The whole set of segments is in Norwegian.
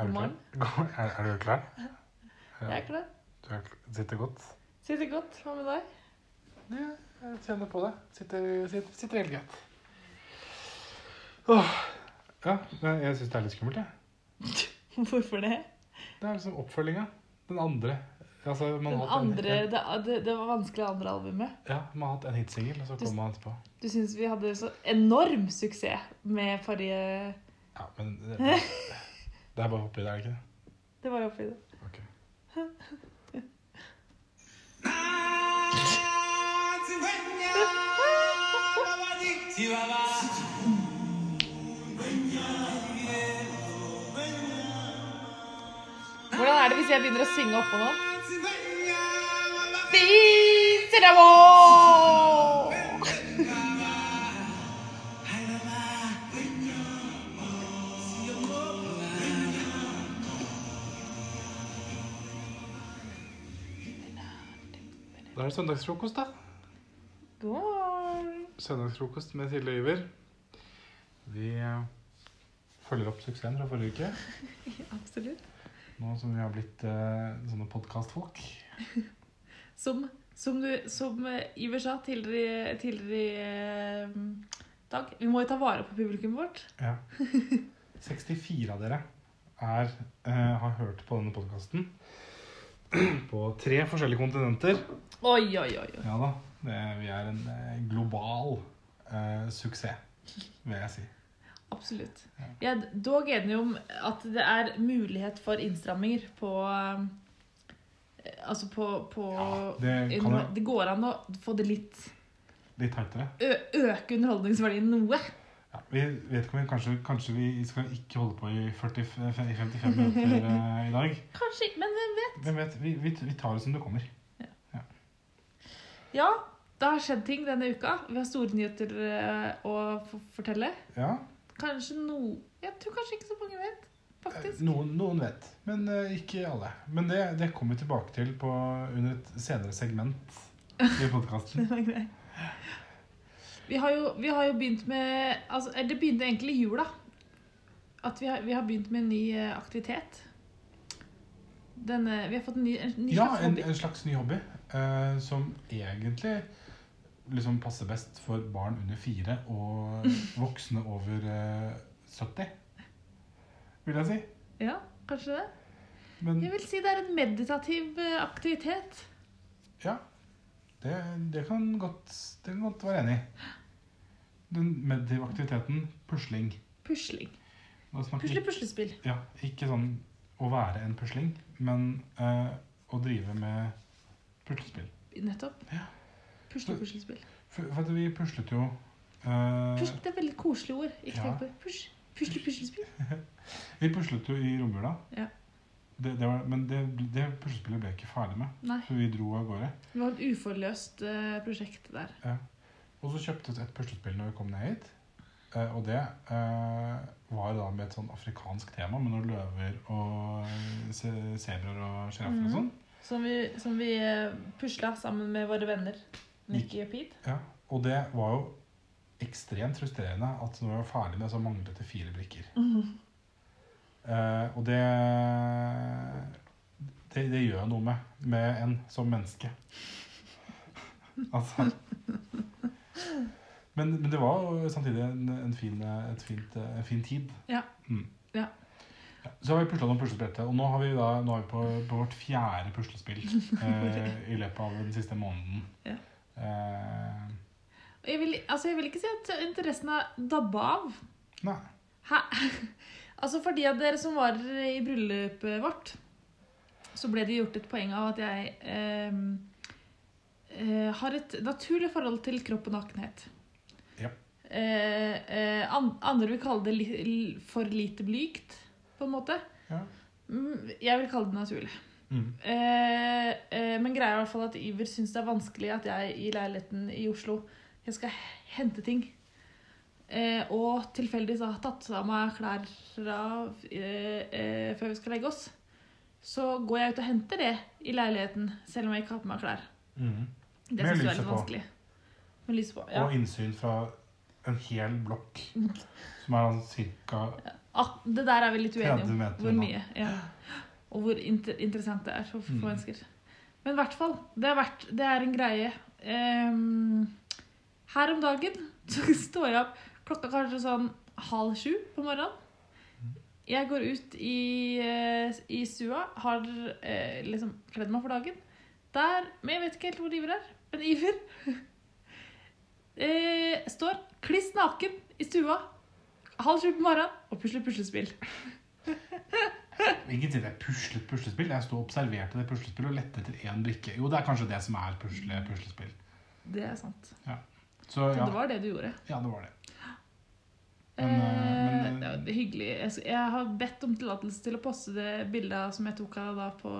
Er du klar? Er, er du klar? Jeg er klar. Du er, sitter godt? Sitter godt. Hva med deg? Ja, jeg kjenner på det. Sitter, sitter, sitter helt greit. Åh. Ja, jeg syns det er litt skummelt, jeg. Hvorfor det? Det er liksom oppfølginga. Den andre. Altså, man Den andre, en, det, det, det var vanskelig andre albumet. Ja, man har hatt en hitsingel, og så kom kommer man etterpå. Du syns vi hadde så enorm suksess med forrige Ja, men det, det er bare oppi det, er det ikke det? Det var oppi det. Ok. Hvordan er det hvis jeg begynner å synge oppå nå? Tiseramo! Da er det søndagsfrokost, da. God. Søndagsfrokost med Silje Iver. Vi eh, følger opp suksessen fra forrige uke. Absolutt. Nå som vi har blitt uh, sånne podkastfolk. Som, som, du, som eh, Iver sa tidligere, tidligere uh, dag, vi må jo ta vare på publikummet vårt. Ja. 64 av dere er, uh, har hørt på denne podkasten. På tre forskjellige kontinenter. Oi, oi, oi. Ja da. Det, vi er en eh, global uh, suksess, vil jeg si. Absolutt. Vi er dog enige om at det er mulighet for innstramminger på eh, Altså på, på Ja, det det går an å få det litt litt tightere. øke underholdningsverdien noe. Ja, vi vet ikke om vi kanskje, kanskje vi skal ikke holde på i 40, 55 minutter eh, i dag. Kanskje ikke, men hvem vet? Hvem vet? Vi, vi, vi tar det som det kommer. Ja, det har skjedd ting denne uka. Vi har store nyheter eh, å fortelle. Ja, Kanskje noe Jeg tror kanskje ikke så mange vet, faktisk. Noen, noen vet, men eh, ikke alle. Men det, det kommer vi tilbake til på, under et senere segment i podkasten. Vi har, jo, vi har jo begynt med altså, Det begynte egentlig i jula. At vi har, vi har begynt med en ny eh, aktivitet. Denne, vi har fått en ny, en ny Ja, slags en, Ja, en slags ny hobby eh, som egentlig liksom passer best for barn under fire og voksne over eh, 70, vil jeg si. Ja, kanskje det. Men Jeg vil si det er en meditativ eh, aktivitet. ja, det, det, kan godt, det kan godt være enig i. Den meditative aktiviteten pusling. Pusling. Pusle-puslespill. Ja, ikke sånn å være en pusling, men eh, å drive med puslespill. Nettopp. Ja. Pusle-puslespill. For, for vi puslet jo eh, Pusle, det er veldig koselige ord. Ikke ja. tenk på. Pusle-puslespill. Vi puslet jo i romjula. Ja. Det, det var, men det, det puslespillet ble jeg ikke ferdig med, Nei. for vi dro av gårde. Det var et uforløst eh, prosjekt der. Og så kjøpte vi et puslespill når vi kom ned hit. Eh, og det eh, var da med et sånn afrikansk tema, med noen løver og sebraer og sjiraffer og Mhm. sånn. Som vi, som vi eh, pusla sammen med våre venner Nikki og Pete. Ja, og det var jo ekstremt frustrerende at når vi var ferdig med, så manglet det fire brikker. Eh, og det, det Det gjør noe med, med en som menneske. altså men, men det var jo samtidig en, en, fin, et fint, en fin tid. Ja. Mm. Ja. Ja, Så har vi pusla noen puslespillete, og nå, har vi da, nå er vi på, på vårt fjerde puslespill eh, i løpet av den siste måneden. Ja. Eh, Jeg vil, altså jeg vil ikke si at interessen har dabba av. nei. Hæ? Altså For de av dere som var i bryllupet vårt, så ble det gjort et poeng av at jeg eh, eh, har et naturlig forhold til kropp og nakenhet. Ja. Eh, eh, andre vil kalle det li, for lite blygt, på en måte. Ja. Mm, Jeg vil kalle det naturlig. Mm. Eh, eh, men greia er i hvert fall at Iver syns det er vanskelig at jeg i leiligheten i Oslo jeg skal hente ting. Eh, og tilfeldigvis har tatt av meg klær av, eh, eh, før vi skal legge oss. Så går jeg ut og henter det i leiligheten, selv om jeg ikke har på meg klær. Mm. Det Med synes jeg er litt vanskelig. Med lyset på. Ja. Og innsyn fra en hel blokk, som er ca. cirka det der er vi litt uenige om. Hvor mye. Ja. Og hvor inter interessant det er for få Mm. mennesker. Men i hvert fall, det, vært, det er en greie. Um, her om dagen så står jeg opp klokka kanskje sånn halv sju på morgenen. Jeg går ut i, eh, i stua, har eh, liksom kledd meg for dagen. Der, men jeg vet ikke helt hvor de er. Men Iver eh, står kliss naken i stua halv sju på morgenen og pusler puslespill. Sier det er puslet puslespill. Jeg sto og observerte det puslespillet og lette etter én brikke. Jo, det er kanskje det som er pusle puslespill. Det er sant. Så Så ja, det var det du gjorde. ja, det var det. Eh, Men, eh, det var hyggelig. Jeg, har bedt om tillatelse til å poste det bildet som jeg tok av deg da på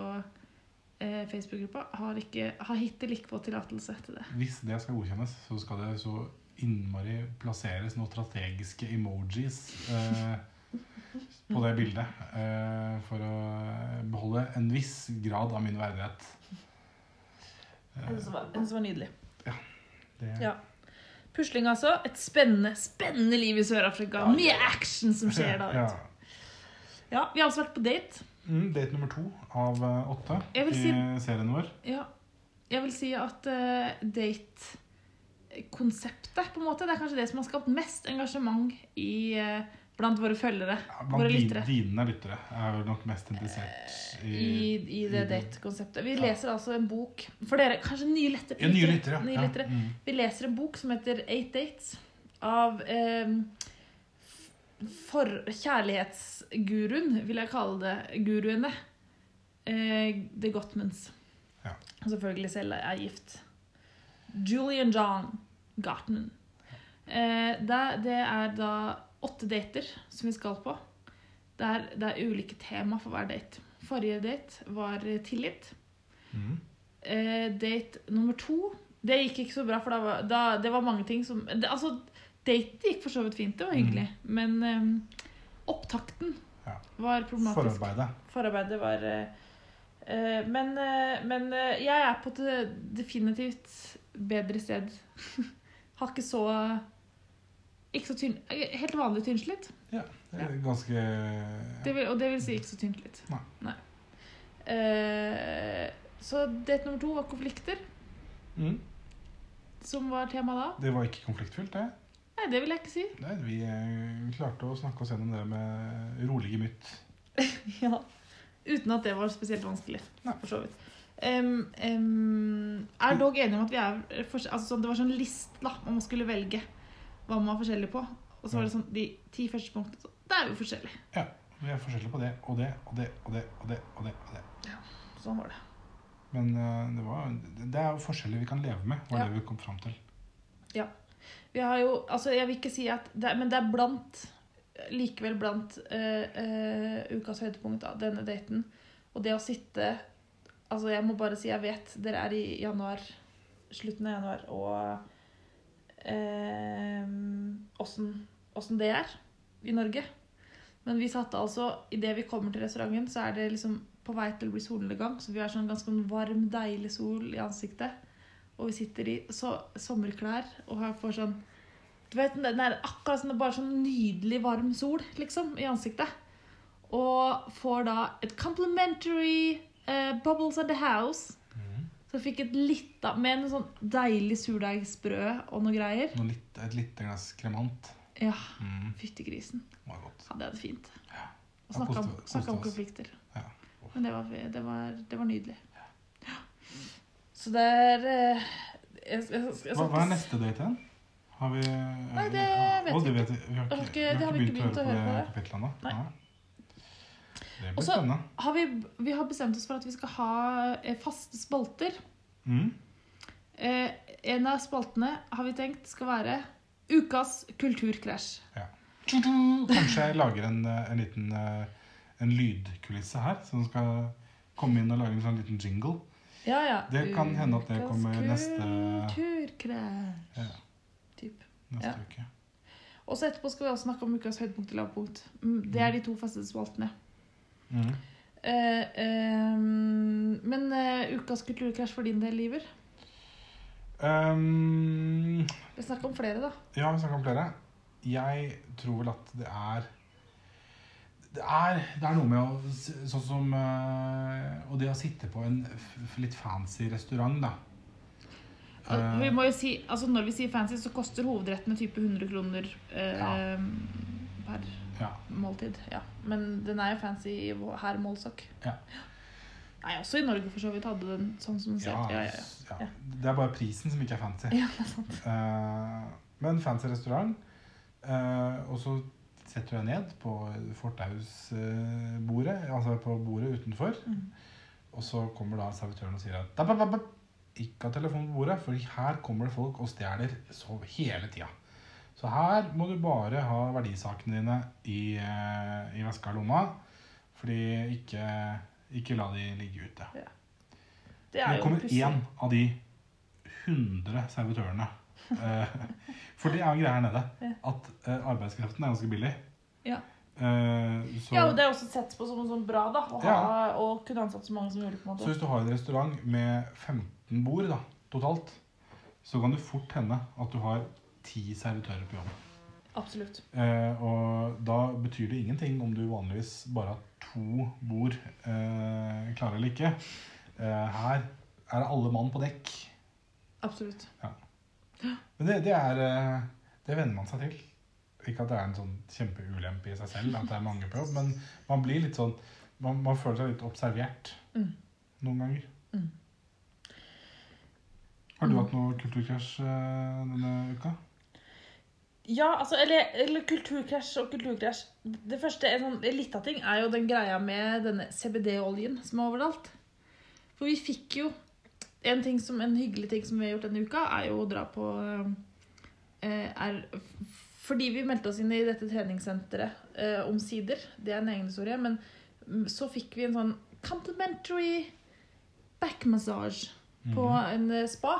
Facebook-gruppa. Har, har hittil ikke fått tillatelse til det. Hvis det skal godkjennes, så skal det så innmari plasseres noen strategiske emojis eh, på det bildet. Eh, for å beholde en viss grad av min verdighet. En Eh, jeg synes det var nydelig. det, Ja. Pusling, altså. Et spennende, spennende liv i Sør-Afrika. Ja, Mye action som skjer da. Ja. vet. Ja, Vi har altså vært på date. Mm, date nummer to av eh, åtte i si- serien vår. Ja. Jeg vil si at uh, date-konseptet, på en måte, det er kanskje det som har skapt mest engasjement i, uh, blant våre følgere. Ja, blant våre lyttere. dine lyttere er vel nok mest interessert i, I, i det date-konseptet. Vi Ja. leser altså en bok For dere, kanskje nye lettere. ja, nye lyttere. Nye Ja, lyttere. mm. Vi leser en bok som heter Eight Dates av eh, for kjærlighetsguruen, vil jeg kalle det. Guruene. Eh, The Gottmans. Ja. Og selvfølgelig selv er gift. Julian John Gottman. Eh, det, det er da åtte dater som vi skal på. Det er, det er ulike tema for hver date. Forrige date var tillit. Mm. Eh, date nummer to Det gikk ikke så bra, for da var, da, det var mange ting som det, Altså, date gikk for så vidt fint, det var hyggelig. Men um, opptakten Ja. var problematisk. Forarbeidet. Forarbeidet var eh, Men, uh, men uh, jeg er på et definitivt bedre sted. Har ikke så Ikke så tynn Helt vanlig tynnslitt. Det er ganske Det vil, og det vil si ikke så tynt litt. Nei. Eh, så date nummer to var konflikter, mm. som var tema da. Det var ikke konfliktfylt, det. Nei, det vil jeg ikke si. Nei, vi, eh, klarte å snakke oss gjennom det med rolig gemytt. Ja. Uten at det var spesielt vanskelig. Nei. For så vidt. Um, um, er dog enige om at vi er altså, sånn- Det var sånn list da, man skulle velge hva man var forskjellig på. Og så var det sånn de ti første punktene. Da er vi forskjellige. Vi er forskjellige på det og det og det og det og det. og det, og det. Sånn var det. Men uh, det, var, det er jo forskjeller vi kan leve med, var Ja. det vi kom fram til. Vi har jo, altså Jeg vil ikke si at det, Men det er blant Likevel blant uh, uh, ukas høydepunkt da, denne daten. Og det å sitte Altså Jeg må bare si jeg vet dere er i januar, slutten av januar, og eh, åssen uh, det er i Norge. Men vi satt altså Idet vi kommer til restauranten, så er det liksom på vei til å bli solnedgang. Så vi har sånn ganske varm, deilig sol i ansiktet. Og vi sitter i så, sommerklær og har får sånn Du vet, den er akkurat sånn, bare sånn nydelig varm sol liksom, i ansiktet. Og får da et complimentary uh, Bubbles at the House. Så jeg fikk et lite Med en sånn deilig surdeigsbrød og noe greier. Noe litt, et lite glass kremant. Ja, Mm, fytti grisen. det var godt. Hadde jeg det fint. Ja. Og snakka om, om konflikter. Ja. Men det var, det var, det var nydelig. Så det er eh, jeg, jeg, jeg, jeg, Hva, hva er neste date igjen? Har vi Nei, det vet Å, vi ikke. vi. Vi har ikke, ikke- det har ikke begynt å høre på det. kapitlet ennå. Nei. Det blir spennende. har vi, vi har bestemt oss for at vi skal ha eh, faste spalter. Mm. Eh, en av spaltene har vi tenkt skal være Ukas kulturkrasj. Kanskje jeg lager en, eh, en liten eh, en lydkulisse her, som skal komme inn og lage en sånn liten jingle. Ja, ja. Det kan hende at det kommer neste- Kulturkrasj. Ja. Typ. Neste Ja. uke. Og så etterpå skal vi også snakke om ukas høydepunkt og lavpunkt. Mm, Det er de to faste spaltene. Mm. Uh, eh, men uh, ukas kulturkrasj for din del, Liver? Um, Vi snakker om flere, da. ja, vi snakker om flere. Jeg tror vel at det er det er, det er noe med å Sånn som eh, Og det å sitte på en litt fancy restaurant, da. Vi Eh, må jo si, altså Når vi sier fancy, så koster hovedrettene type 100 kroner eh, Ja. per ja. måltid. Ja. Men den er jo fancy her målsokk. Ja. Nei, også i Norge for så vidt hadde den sånn som den ser Ja, ut. Ja, ja, ja. ja. Det er bare prisen som ikke er fancy. ja. det er sant. Eh, men fancy restaurant. eh, og så setter deg ned på fortausbordet, altså på bordet utenfor. Mm. Og så kommer da servitøren og sier at da, ba, ba, ikke ha telefonen på bordet, for her kommer det folk og stjeler så hele tida. Så her må du bare ha verdisakene dine i, eh, i veska og lomma. Fordi ikke, ikke la de ligge ute. Det er Det jo kommer én av de 100 servitørene. Eh, For det er jo greia her nede. At eh, arbeidskraften er ganske billig. Ja. Eh, Så, Ja, og det er også sett på som sånn bra, da. Å ha, Ja. og kunne ansatt så mange som mulig. på en så hvis du har en restaurant med 15 bord da, totalt, så kan det fort hende at du har 10 servitører på jobb. Absolutt. Eh, og da betyr det ingenting om du vanligvis bare har to bord, eh, klare eller ikke. Eh, her er det alle mann på dekk. Absolutt. Men det, det er eh, Det venner man seg til. Ikke at det er en sånn kjempeulempe i seg selv at det er mange på jobb, men man blir litt sånn Man, man føler seg litt observert Mm. noen ganger. Mm. Har du Mm. hatt noe kulturkrasj eh, denne uka? Ja, altså, eller, eller kulturkrasj og kulturkrasj. Det første, en sånn litt av ting, er jo den greia med denne CBD-oljen som er overalt. For vi fikk jo en ting som, en hyggelig ting som vi har gjort denne uka, er jo å dra på eh, er, Fordi vi meldte oss inn i dette treningssenteret eh, omsider, det er en egen historie, men mm, så fikk vi en sånn complimentary back massage på Mhm. en eh, spa.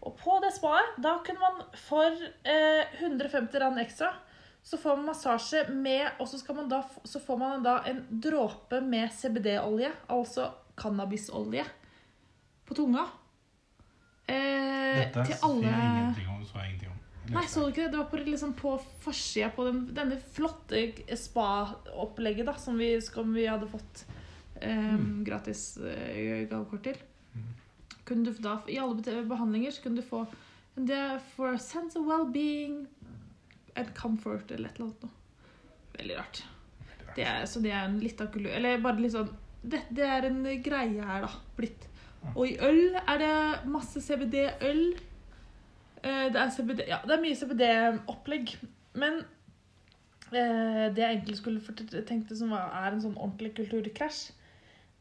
Og på det spaet, da kunne man for eh, 150 rand ekstra, så får man massasje med, og så, da, så får man da en dråpe med CBD-olje, altså cannabisolje, på tunga. Eh, Dette til sier alle... jeg ingenting om. Så jeg ingenting om. Nei, så du ikke det? Det var på, liksom på forsida på den, denne flotte spa-opplegget da, som vi, som vi hadde fått eh, Mm. gratis eh, gavekort til. Mm. Kunne du da, I alle behandlinger så kunne du få en det for a sense of well-being and comfort eller et eller annet noe. Veldig rart. Veldig rart. Det er, så det er en litt av kultur... Eller bare litt sånn det, det er en greie her, da. Blitt. Og i øl er det masse CBD-øl. Eh, Det er CBD Ja, det er mye CBD-opplegg. Men eh, det jeg egentlig skulle tenkte som var, er en sånn ordentlig kulturkrasj,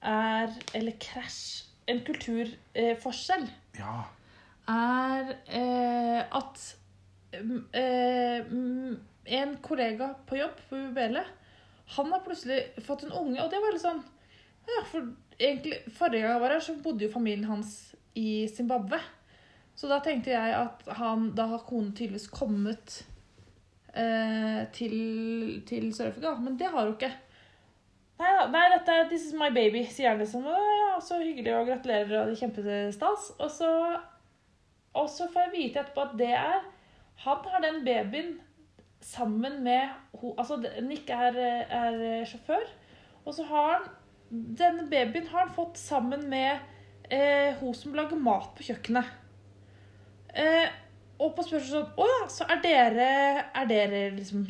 er Eller krasj En kulturforskjell Ja. er eh, at mm, eh, en kollega på jobb på UBL, han har plutselig fått en unge, og det var litt sånn ja, for egentlig, Forrige gang jeg var her, så bodde jo familien hans i Zimbabwe. Så da tenkte jeg at han, da har konen tydeligvis kommet eh, til, til Sør-Afrika. Men det har hun ikke. Nei, nei, dette er 'This is my baby', sier han liksom. Ja, så hyggelig, og gratulerer, og det er kjempestas. Og så, og så får jeg vite etterpå at det er Han har den babyen sammen med hun Altså, Nick er, er sjåfør, og så har han Denne babyen har han fått sammen med eh, hun som lager mat på kjøkkenet. Eh, og på spørsmål sånn Å ja, så er dere, er dere liksom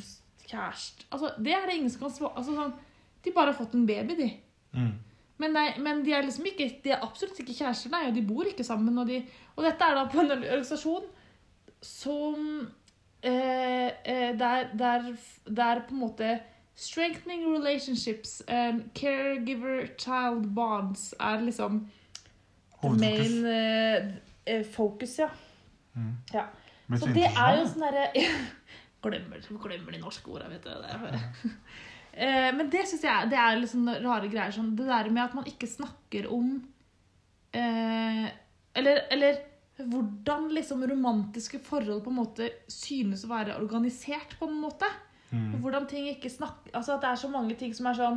kjæreste? Altså, det er det ingen som kan svare altså, sånn, De bare har fått en baby, de. Mm. Men, nei, men de er liksom ikke De er absolutt ikke kjærester, nei, og de bor ikke sammen. Og, de, og dette er da på en organisasjon som eh, eh, der, der, der på en måte Strengthening relationships and caregiver-child bonds er liksom Hovedfokus. main eh, eh, focus, ja. Mm. Ja. Så det er jo sånn derre glemmer, glemmer de norske orda, vet du. Det Eh, Men det syns jeg det er litt sånn rare greier. Sånn, det der med at man ikke snakker om eh, eller, eller hvordan liksom romantiske forhold på en måte synes å være organisert, på en måte. Ja. Mm. Hvordan ting ikke snakker Altså at det er så mange ting som er sånn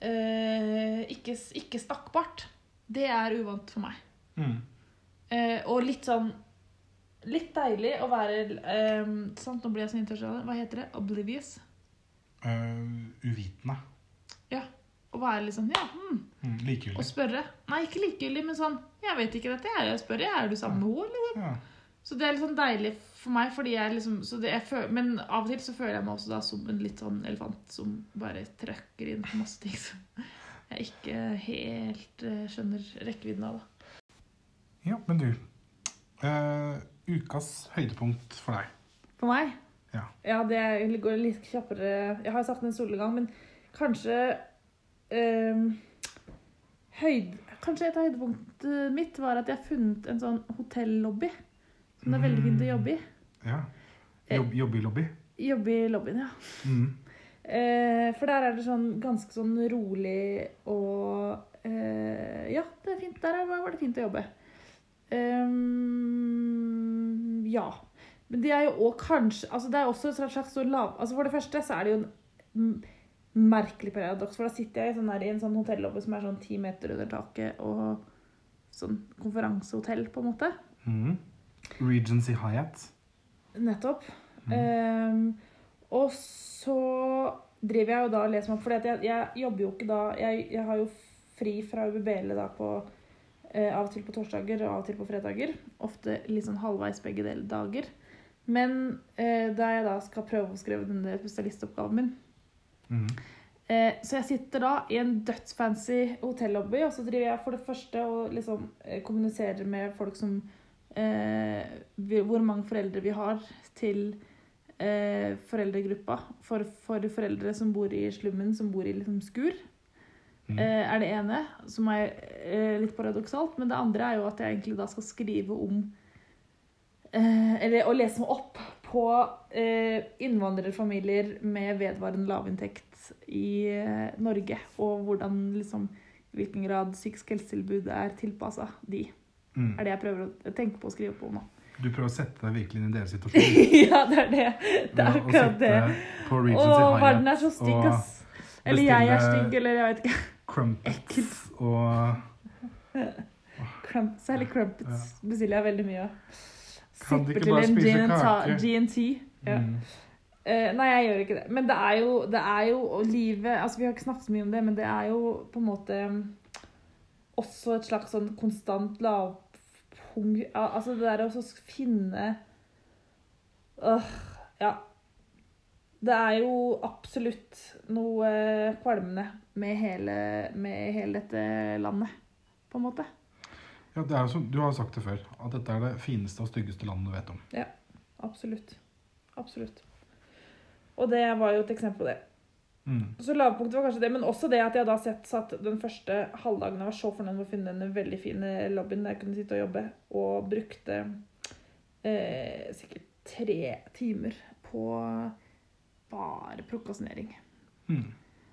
eh, ikke, ikke snakkbart. Det er uvant for meg. Mm. Uh, og litt sånn Litt deilig å være uh, sant? Nå blir jeg så internasjonal. Hva heter det? Oblivious? Uh, uvitende. Å være litt sånn Ja, hmm. Mm, Og likegyldig. spørre. Nei, ikke likegyldig, men sånn Jeg vet ikke dette, jeg. Jeg spør, er du sammen med henne, eller? Ja. Så det er litt sånn deilig for meg, fordi jeg liksom så det, jeg føler, Men av og til så føler jeg meg også da som en litt sånn elefant som bare trøkker inn på masse ting som jeg ikke helt eh, skjønner rekkevidden av. da. ja, men du. uh, ukas høydepunkt for deg. For meg? Ja. det går litt kjappere. Jeg har sagt den solnedgang, men kanskje uh, høyd, Kanskje et av høydepunktet mitt var at jeg har funnet en sånn hotellobby som det er veldig fint å jobbe i. Ja. Jobb, jobbe i lobby. Jobbe i lobbyen, ja. Mm. Eh, for der er det sånn ganske sånn rolig og eh, Ja, det er fint. Der var det fint å jobbe. Um, ja. Men det er jo òg kanskje altså Det er også et slags så lav... Altså For det første så er det jo en merkelig paradoks, for da sitter jeg i, sånn der, i en sånn hotellobby som er sånn ti meter under taket, og sånn konferansehotell, på en måte. Mm. Regency Hyatt. Nettopp. Mm. Um, og så driver jeg jo da og leser meg opp, for jeg, jeg jobber jo ikke da jeg, jeg har jo fri fra UBBL da på uh, av og til på torsdager og av og til på fredager. Ofte litt sånn halvveis begge del dager. Men uh, da jeg da skal prøve å skrive denne spesialistoppgaven min, Mm. uh, så jeg sitter da i en dødsfancy hotellobby, og så driver jeg for det første og liksom kommuniserer med folk som Hvor mange foreldre vi har til eh, foreldregruppa for, for foreldre som bor i slummen, som bor i liksom skur. Mm. Eh, er det ene, som er eh, litt paradoksalt. Men det andre er jo at jeg egentlig da skal skrive om eh, Eller å lese meg opp på eh, innvandrerfamilier med vedvarende lavinntekt i eh, Norge. Og hvordan liksom i hvilken grad psykisk helsetilbud er tilpassa de. Mm. Er det jeg prøver å tenke på å skrive på nå. Du prøver å sette deg virkelig inn i deres situasjon. ja, det er det. Det er akkurat det. Å, verden er så stygg, ass. Eller jeg er stygg, eller jeg vet ikke. crumpets og Crumpets, særlig crumpets bestiller jeg veldig mye av. Sipper til en? G&T. Ja. mm. Uh, nei, jeg gjør ikke det. Men det er jo, det er jo livet altså Vi har ikke snakket så mye om det, men det er jo på en måte også et slags sånn konstant lavpunkt Al- Altså det der å finne øh, Ja. Det er jo absolutt noe kvalmende med hele, med hele dette landet, på en måte. Ja, det er jo som, du har sagt det før, at dette er det fineste og styggeste landet du vet om. Ja, Absolutt. Absolutt. Og det var jo et eksempel på det. Mm. Så lavpunktet var kanskje det, men også det at jeg da sett, satt den første halvdagen jeg var så fornøyd med å finne den veldig fine lobbyen der jeg kunne sitte og jobbe, og brukte eh, sikkert tre timer på bare prokastinering. Mm.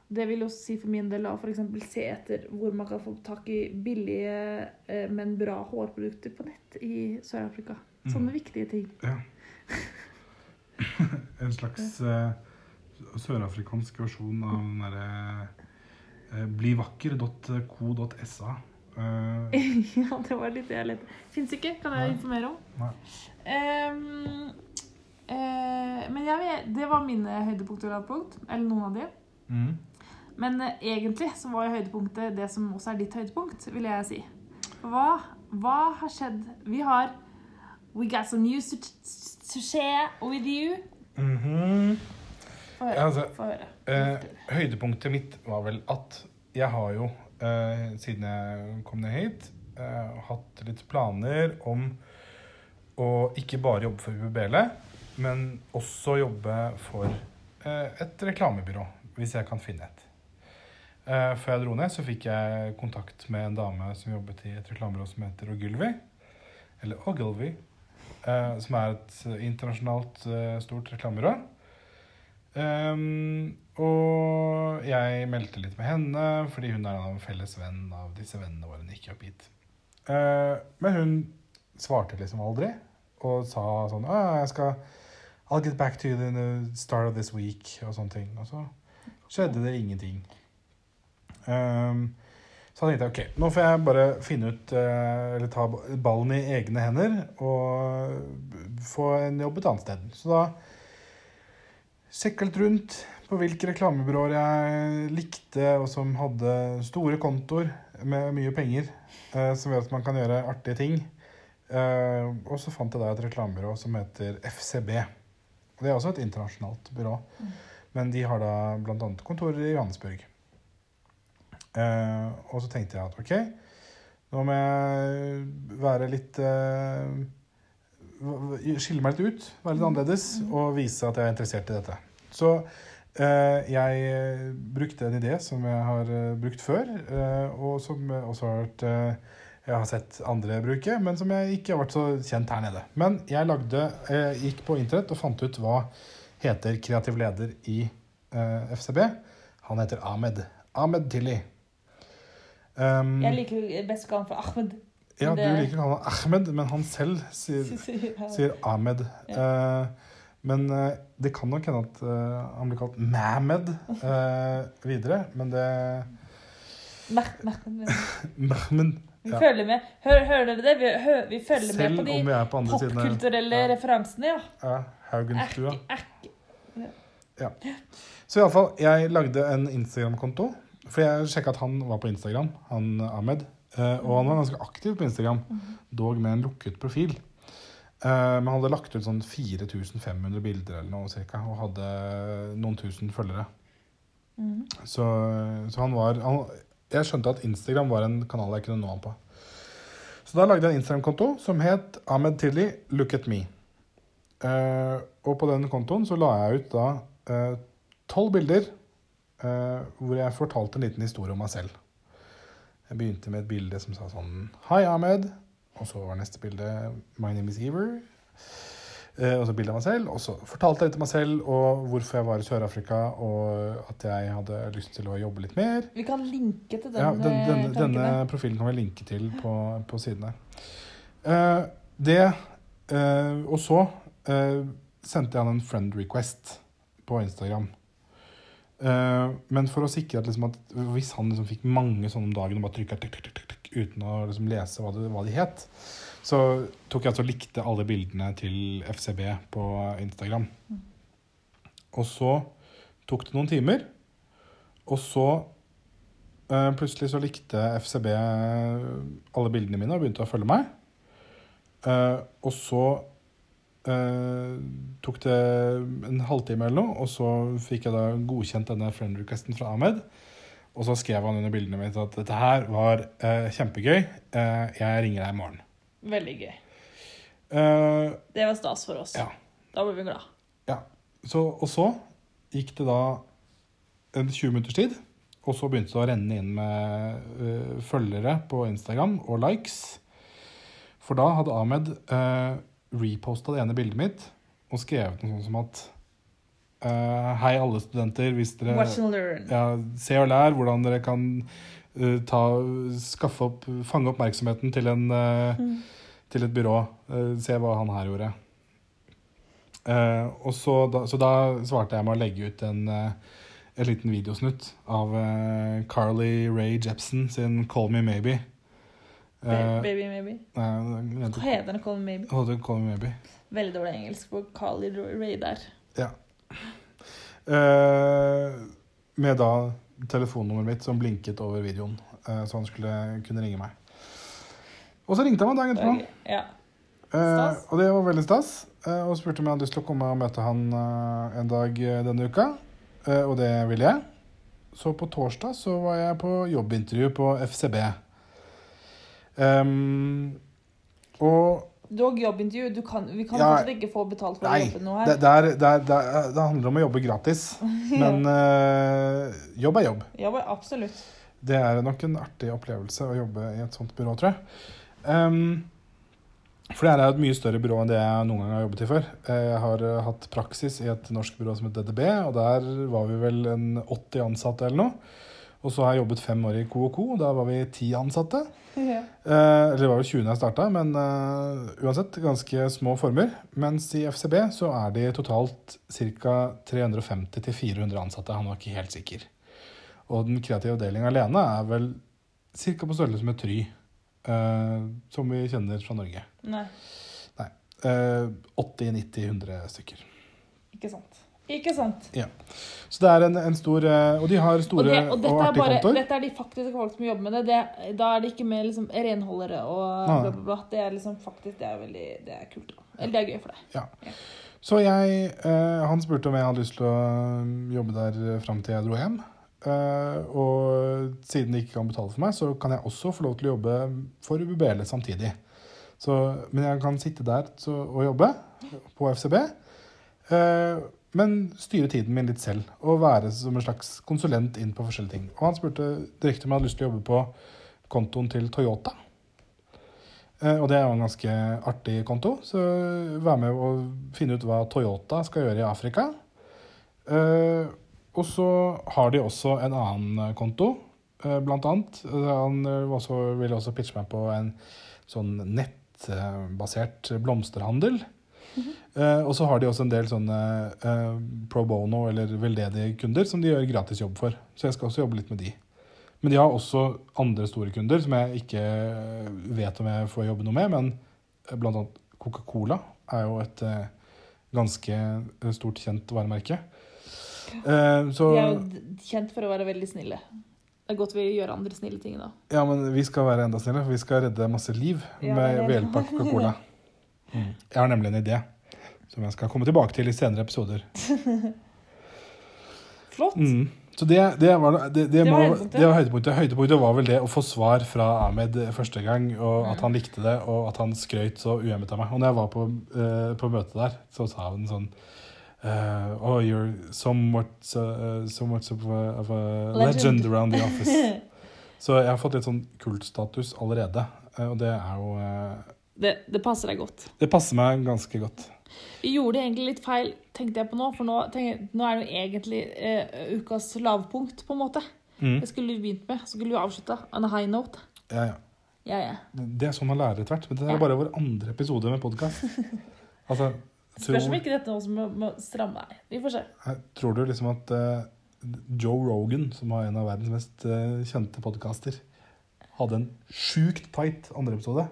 Det vil jo si for min del å f.eks. se etter hvor man kan få tak i billige, eh, men bra hårprodukter på nett i Sør-Afrika. Sånne viktige ting. Ja. en slags eh, sørafrikansk versjon av den derre eh, blivakker.co.sa. Eh, ja, det var litt det jeg lette. Fins ikke, kan jeg Nei. informere om. Ehm, eh, men vet, det var mine høydepunkter og lavpunkt. Eller noen av de. mm. Men eh, egentlig så var høydepunktet det som også er ditt høydepunkt, vil jeg si. Hva, hva har skjedd? Vi har We got some news to, to share with you. Mhm. Få høre. Altså, Få høre. Eh, høydepunktet mitt var vel at jeg har jo, eh, siden jeg kom ned hit, eh, hatt litt planer om å ikke bare jobbe for UBL, men også jobbe for eh, et reklamebyrå, hvis jeg kan finne et. Eh, før jeg dro ned, så fikk jeg kontakt med en dame som jobbet i et reklamebyrå som heter Ogilvy, eller Ogilvy, eh, som er et internasjonalt stort reklamebyrå. Ehm, og jeg meldte litt med henne, fordi hun er en felles venn av disse vennene våre. Hun gikk opp hit. Uh, men hun svarte liksom aldri, og sa sånn jeg skal I'll get back to you in the start of this week, og sånne ting. Og så skjedde det ingenting. Um, så da tenkte jeg ok, nå får jeg bare finne ut, eh, eller ta ballen i egne hender og få en jobb et annet sted. Så da sjekka rundt på hvilke reklamebyråer jeg likte, og som hadde store kontoer med mye penger, eh, som gjør at man kan gjøre artige ting. Eh, og så fant jeg da et reklamebyrå som heter FCB. Det er også et internasjonalt byrå. Men de har da bl.a. kontorer i Johannesburg. Eh, og så tenkte jeg at ok, nå må jeg være litt Skille meg litt ut, være litt annerledes og vise at jeg er interessert i dette. Så eh, jeg brukte en idé som jeg har eh, brukt før, eh, og som også har vært eh, jeg har sett andre bruke, men som jeg ikke har vært så kjent her nede. Men jeg lagde, eh, gikk på internett og fant ut hva heter kreativ leder i eh, FCB. Han heter Ahmed. Ahmed Tilly. Um, Jeg liker best å kalle han for Ahmed. ja, du liker å kalle ham Ahmed, men han selv sier, sier Ahmed. Eh, men eh, det kan nok hende at eh, han blir kalt Mahmed eh, videre. Men det Mahmed Vi Ja. følger med. Hør, hører dere det? Vi, hø, vi følger Selv med på de på popkulturelle Ja. referansene, ja. Ja, Haugenstua. Ja. Så iallfall, jeg lagde en Instagram-konto. For jeg sjekka at han var på Instagram, han Ahmed. Og han var ganske aktiv på Instagram, dog med en lukket profil. Eh, Men han hadde lagt ut sånn 4500 bilder eller noe cirka, og hadde noen tusen følgere. Mm. Så, så han var han, Jeg skjønte at Instagram var en kanal jeg kunne nå han på. Så da lagde jeg en Instagram-konto som het Ahmed Tilly Look at me. Uh, og på den kontoen så la jeg ut da tolv bilder uh, hvor jeg fortalte en liten historie om meg selv. Jeg begynte med et bilde som sa sånn Hei, Ahmed. Og så var neste bilde My name is Ever. Eh, og så bilde av meg selv. Og så fortalte jeg litt om meg selv og hvorfor jeg var i Sør-Afrika, og at jeg hadde lyst til å jobbe litt mer. Vi kan linke til den, Ja, den, eh, denne, denne profilen kan vi linke til på, på siden her. Eh, det eh, Og så sendte jeg han en friend request på Instagram. Men for å sikre at, liksom, at hvis han liksom fikk mange sånne om dagen og bare trykka uten å liksom lese hva, det, hva de het, så tok jeg altså likte alle bildene til FCB på Instagram. Og så tok det noen timer, og så eh, plutselig så likte FCB alle bildene mine og begynte å følge meg. Uh, og så Uh, tok det en halvtime eller noe, og så fikk jeg da godkjent denne friend requesten fra Ahmed. Og så skrev han under bildene mine at dette her var eh, kjempegøy. Eh, jeg ringer deg i morgen. Veldig gøy. Eh, Det var stas for oss. Ja. Da ble vi glad. så, og så gikk det da en 20 minutters tid. Og så begynte det å renne inn med uh, følgere på Instagram og likes. For da hadde Ahmed uh, reposta det ene bildet mitt og skrevet noe sånt som at eh, Hei, alle studenter. Hvis dere ja, se og lær hvordan dere kan uh, ta, skaffe opp, fange oppmerksomheten til, en, uh, Mm. til et byrå. Se hva han her gjorde. Og så da, så da svarte jeg med å legge ut en, en liten videosnutt av Carly Rae Jepsen sin 'Call Me Maybe'. Ba- Baby maybe. Hva heter den? Call me maybe. 'Call Me Maybe'. Veldig dårlig engelsk på Carly Ray der. Eh, med da telefonnummeret mitt som blinket over videoen, eh, så han skulle kunne ringe meg. Og så ringte han meg dagen etterpå. Ja. Eh, og det var veldig stas. eh, og spurte om jeg hadde lyst til å komme og møte han eh, en dag eh, denne uka. Eh, og det ville jeg. Så på torsdag så var jeg på jobbintervju på FCB. Um, og Du har jobbintervju. Du kan, vi kan Ja, ikke få betalt for å jobbe noe her. det, er, det, er, det, er, det handler om å jobbe gratis. Men eh, jobb er jobb. Jobb er absolutt. Det er nok en artig opplevelse å jobbe i et sånt byrå, tror jeg. Um, for det er jo et mye større byrå enn det jeg noen gang har jobbet i før. Jeg har eh, hatt praksis i et norsk byrå som heter DDB, og der var vi vel en 80 ansatte eller noe. Og så har jeg jobbet fem år i KOK, da var vi ti ansatte. Yeah. Eh, eller det var vel 20 da jeg starta, men eh, uansett ganske små former. Mens i FCB så er de totalt ca. 350-400 ansatte. Han var ikke helt sikker. Og den kreative avdelinga alene er vel ca. på størrelse med Try, eh, som vi kjenner fra Norge. Nei, Eh, 80-90-100 stykker. ikke sant. Ikke sant? Ja. Så det er en, en stor eh, Og de har Og, store det, og, og artige bare, kontoer. dette er de faktiske folk som jobber med det. det da er det ikke med liksom, renholdere og bla, bla, bla. Det er liksom faktisk Det er veldig Det er kult. Da. Eller det er gøy for deg. Ja. Så jeg eh, Han spurte om jeg hadde lyst til å eh, jobbe der fram til jeg dro hjem. Eh, og siden de ikke kan betale for meg, så kan jeg også få lov til å jobbe for UBL samtidig. Så, men jeg kan sitte der så, og jobbe på FCB. Eh, men styre tiden min litt selv og være som en slags konsulent inn på forskjellige ting. Og han spurte direkte om jeg hadde lyst til å jobbe på kontoen til Toyota. Eh, og det er jo en ganske artig konto, så vær med og finne ut hva Toyota skal gjøre i Afrika. Eh, og så har de også en annen konto, eh, blant annet. Han ville også pitche meg på en sånn nettbasert blomsterhandel. Eh, og så har de også en del sånne uh, pro bono eller veldedige kunder som de gjør gratis jobb for. Så jeg skal også jobbe litt med de. Men de har også andre store kunder som jeg ikke eh, vet om jeg får jobbe noe med. Men blant annet Coca-Cola er jo et uh, ganske stort kjent varemerke. Så De er jo kjent for å være veldig snille. Det er godt vi gjør andre snille ting da. Ja, men vi skal være enda snillere, for vi skal redde masse liv Ja, med, ved hjelp av Coca-Cola. Mm. Jeg har nemlig en idé som jeg skal komme tilbake til i senere episoder. Flott. Mm. Så det, det, var, det, det, Det var høydepunktet. det var høydepunktet. Høydepunktet var vel det å få svar fra Ahmed første gang, og at Mm. han likte det, og at han skrøt så uhemmet av meg. Og når jeg var på, uh, på møtet der, så sa han sånn uh, Oh, you're somewhat, uh, somewhat of a, of a legend. Legend. around the office. Så jeg har fått litt sånn kultstatus allerede, og det er jo Det, det passer deg godt. Det passer meg ganske godt. Vi gjorde egentlig litt feil, tenkte jeg på nå. For nå, tenk, nå er det jo egentlig eh, ukas lavpunkt, på en måte. Mm. Det skulle vi begynt med. Så skulle vi avslutta on a high note. Ja, ja. Ja, ja. Det er sånn man lærer etter hvert. Men det er Ja. bare vår andre episode med podkast. Altså, Spørs om ikke dette er noe som må, må stramme deg. vi får se. tror du liksom at uh, Joe Rogan, som har en av verdens mest uh, kjente podkaster, hadde en sjukt tight andre episode?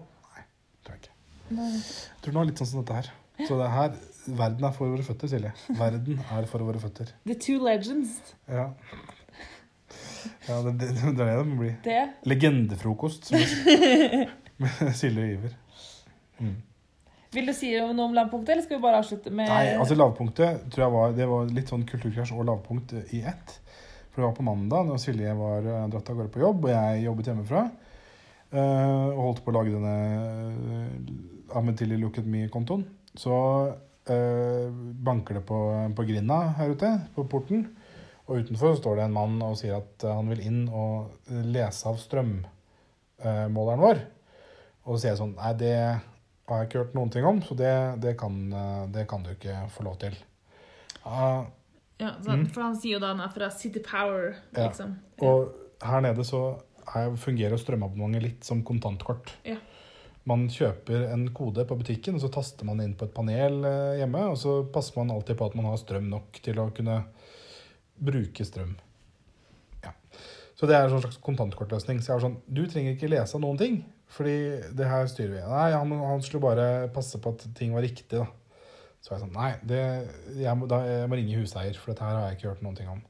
Tror jeg ikke. Jeg tror det var litt sånn som dette her. Så det her, verden er for våre føtter, Silje. Verden er for våre føtter. The two legends. Ja. Ja, det, det, det er det det må bli. Det. Legendefrokost med, Silje og Iver. Mm. Vil du si noe om lavpunktet, eller skal vi bare avslutte med Nei, altså lavpunktet tror jeg var Det var litt sånn kulturkrasj og lavpunkt i ett. For det var på mandag, når Silje var eh, dratt av gårde på jobb, og jeg jobbet hjemmefra. Eh, og holdt på å lage denne uh, Ametilly Look at Me-kontoen. Så eh, banker det på, på grinda her ute, på porten. Og utenfor står det en mann og sier at eh, han vil inn og lese av strømmåleren vår. Og så sier jeg sånn Nei, det har jeg ikke hørt noen ting om, så det, det, kan, eh, det kan du ikke få lov til. Uh, ja, så, Mm. For han sier jo da han er fra City Power, Ja. liksom. og her nede så er, fungerer strømabonnementet litt som kontantkort. Ja. Man kjøper en kode på butikken, og så taster man inn på et panel eh, hjemme, og så passer man alltid på at man har strøm nok til å kunne bruke strøm. Ja. Så det er en slags kontantkortløsning. Så jeg var sånn Du trenger ikke lese noen ting, fordi det her styrer vi. Nei, han, han skulle bare passe på at ting var riktig, da. Så jeg sånn Nei, det, jeg, må, da, jeg må ringe huseier, for dette her har jeg ikke hørt noen ting om.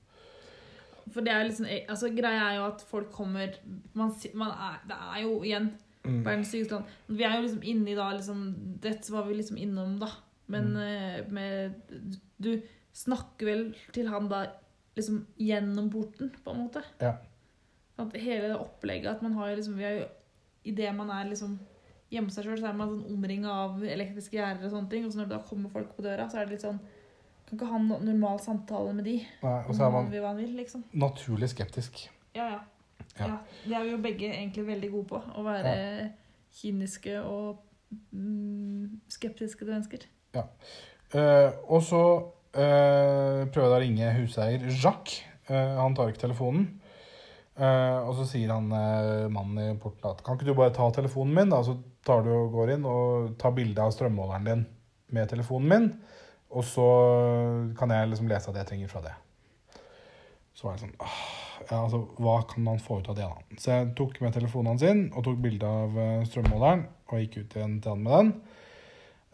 For det er liksom, altså Greia er jo at folk kommer man, man er, Det er jo igjen Mm. verdens sykeste land. Vi er jo liksom inni da liksom, Dette var vi liksom innom, da. Men Mm. eh, med Du snakker vel til han da liksom gjennom porten, på en måte. Ja. At hele det opplegget at man har liksom Vi er jo Idet man er liksom hjemme seg sjøl, så er man sånn omringa av elektriske gjerder og sånne ting. Og så når det da kommer folk på døra, så er det litt sånn Kan ikke ha en normal samtale med de Nei, og så er man vi- vil, liksom. naturlig skeptisk. Ja, ja. Ja. ja. Det er vi jo begge egentlig veldig gode på. Å være kyniske og mm, skeptiske til mennesker. Eh, og så uh, prøver jeg å ringe huseier Jacques. Uh, han tar ikke telefonen. Og så sier han mannen i porten at kan ikke du bare ta telefonen min, da? Så tar du og går inn og tar bilde av strømmåleren din med telefonen min. Og så kan jeg liksom lese det jeg trenger fra det. Så var jeg sånn «Åh, ja, altså, Hva kan han få ut av det, da? Så jeg tok med telefonen hans inn og tok bilde av eh, strømmåleren og gikk ut igjen til han med den.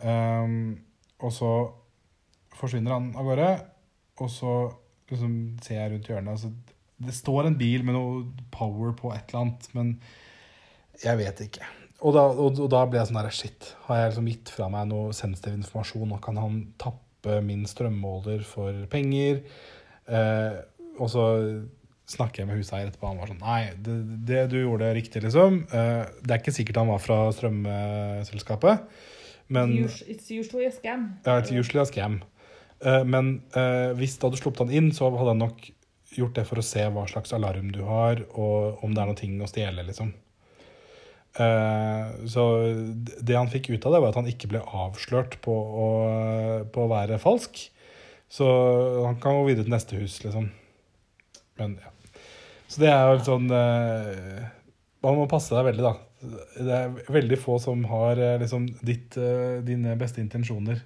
Um, og så forsvinner han av gårde. og så liksom, ser jeg rundt hjørnet. Altså, det står en bil med noe power på et eller annet, men jeg vet ikke. Og da, og, og da ble jeg sånn der Shit, har jeg liksom gitt fra meg noe sensitiv informasjon, og kan han tappe min strømmåler for penger? Eh, og så snakker jeg med huseier etterpå, han var sånn Nei, det, det du gjorde riktig, liksom. Eh, det er ikke sikkert han var fra strømselskapet, men It's usually a scam. ja, it's usually a scam. Eh, men eh, hvis du hadde sluppet han inn, så hadde han nok gjort det for å se hva slags alarm du har, og om det er noe ting å stjele, liksom. Eh, så det han fikk ut av det, var at han ikke ble avslørt på å, på å være falsk. Så han kan gå videre til neste hus, liksom. Men ja. Så det er jo sånn eh, Man må passe deg veldig, da. Det er veldig få som har eh, liksom ditt, dine beste intensjoner.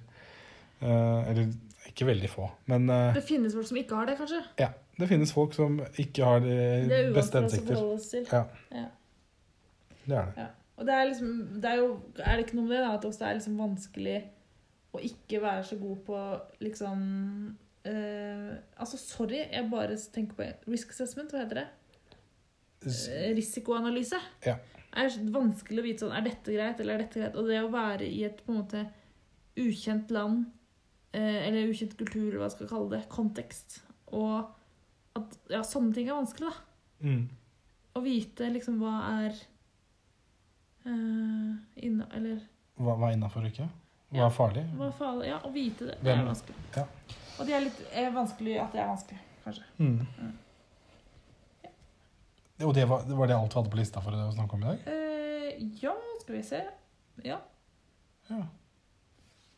Eh, eller ikke veldig få, men Det finnes folk som ikke har det, kanskje. ja. Det finnes folk som ikke har de Det er uansett å forholde oss til. Ja. Ja. Det er det. Ja. Og det er liksom det er jo Er det ikke noe med det, da? At også det er liksom vanskelig å ikke være så god på liksom eh, Altså, sorry, jeg bare tenker på risk assessment, hva heter det? Eh, Risikoanalyse. Ja. Er vanskelig å vite sånn Er dette greit, eller er dette greit? Og det å være i et på en måte ukjent land, eh, eller ukjent kultur, eller hva jeg skal kalle det, kontekst, og at Ja, sånne ting er vanskelig, da Mm. å vite liksom hva er uh, inne, Eller Hva, hva er innafor og ikke? Hva Ja. er farlig? hva faen Ja, å vite det. Det er vanskelig. Ja. Og det er litt er vanskelig at det er vanskelig, kanskje. Mm. Mm. Og det var, det var det alt vi hadde på lista for å snakke om i dag? Eh, ja, skal vi se. Ja. Ja.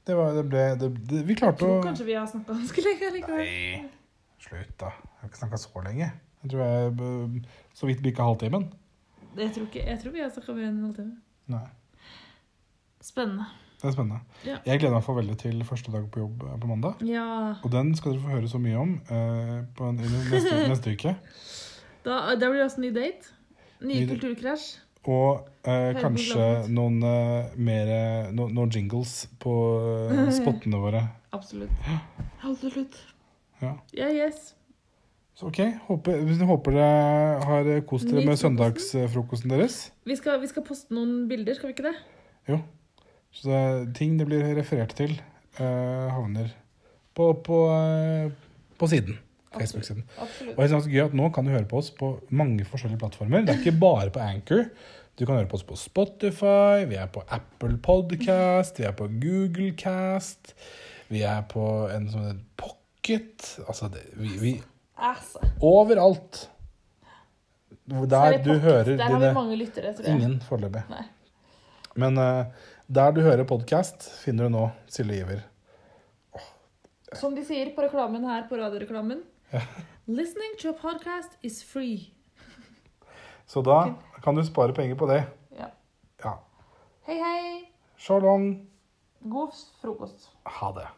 Det var, det ble, det, det, vi Jeg klarte tror å kanskje vi har snakka ganske lenge likevel. Nei, slutt, da. Jeg har ikke snakka så lenge. Jeg tror jeg så vidt bikka halvtimen. Jeg tror, ikke, jeg tror vi har snakka mer enn en halvtime. Nei, Spennende. det er spennende. Ja. Jeg gleder meg for veldig til første dag på jobb eh, på mandag. Ja. Og den skal dere få høre så mye om eh, på en, neste, neste uke. Da, da blir det også ny date. Nye Ny kulturkrasj. Og eh, kanskje noen eh, mer no, noen jingles på eh, spottene våre. Absolutt. Absolutt. Ja. Ja, yes. Så ok, håper, håper dere har kost dere med søndagsfrokosten deres. Vi skal, vi skal poste noen bilder, skal vi ikke det? Jo. Så det, ting det blir referert til, uh, havner på, på, uh, på siden. Facebook-siden. Og det er gøy at Nå kan du høre på oss på mange forskjellige plattformer. Det er ikke bare på Anchor. Du kan høre på oss på Spotify, vi er på Apple Podcast, vi er på Google Cast, vi er på en sånn pocket Altså, det, vi, vi Altså. Overalt. Er Der du hører Der har vi mange lyttere, tror jeg. Ingen foreløpig. Men uh, der du hører podkast, finner du nå Silje Iver. Som de sier på reklamen her på radioreklamen. Listening to a podcast is free. Så da kan du spare penger på det. Ja. Ja. Hei, hei. Shalom. God frokost. Ha det.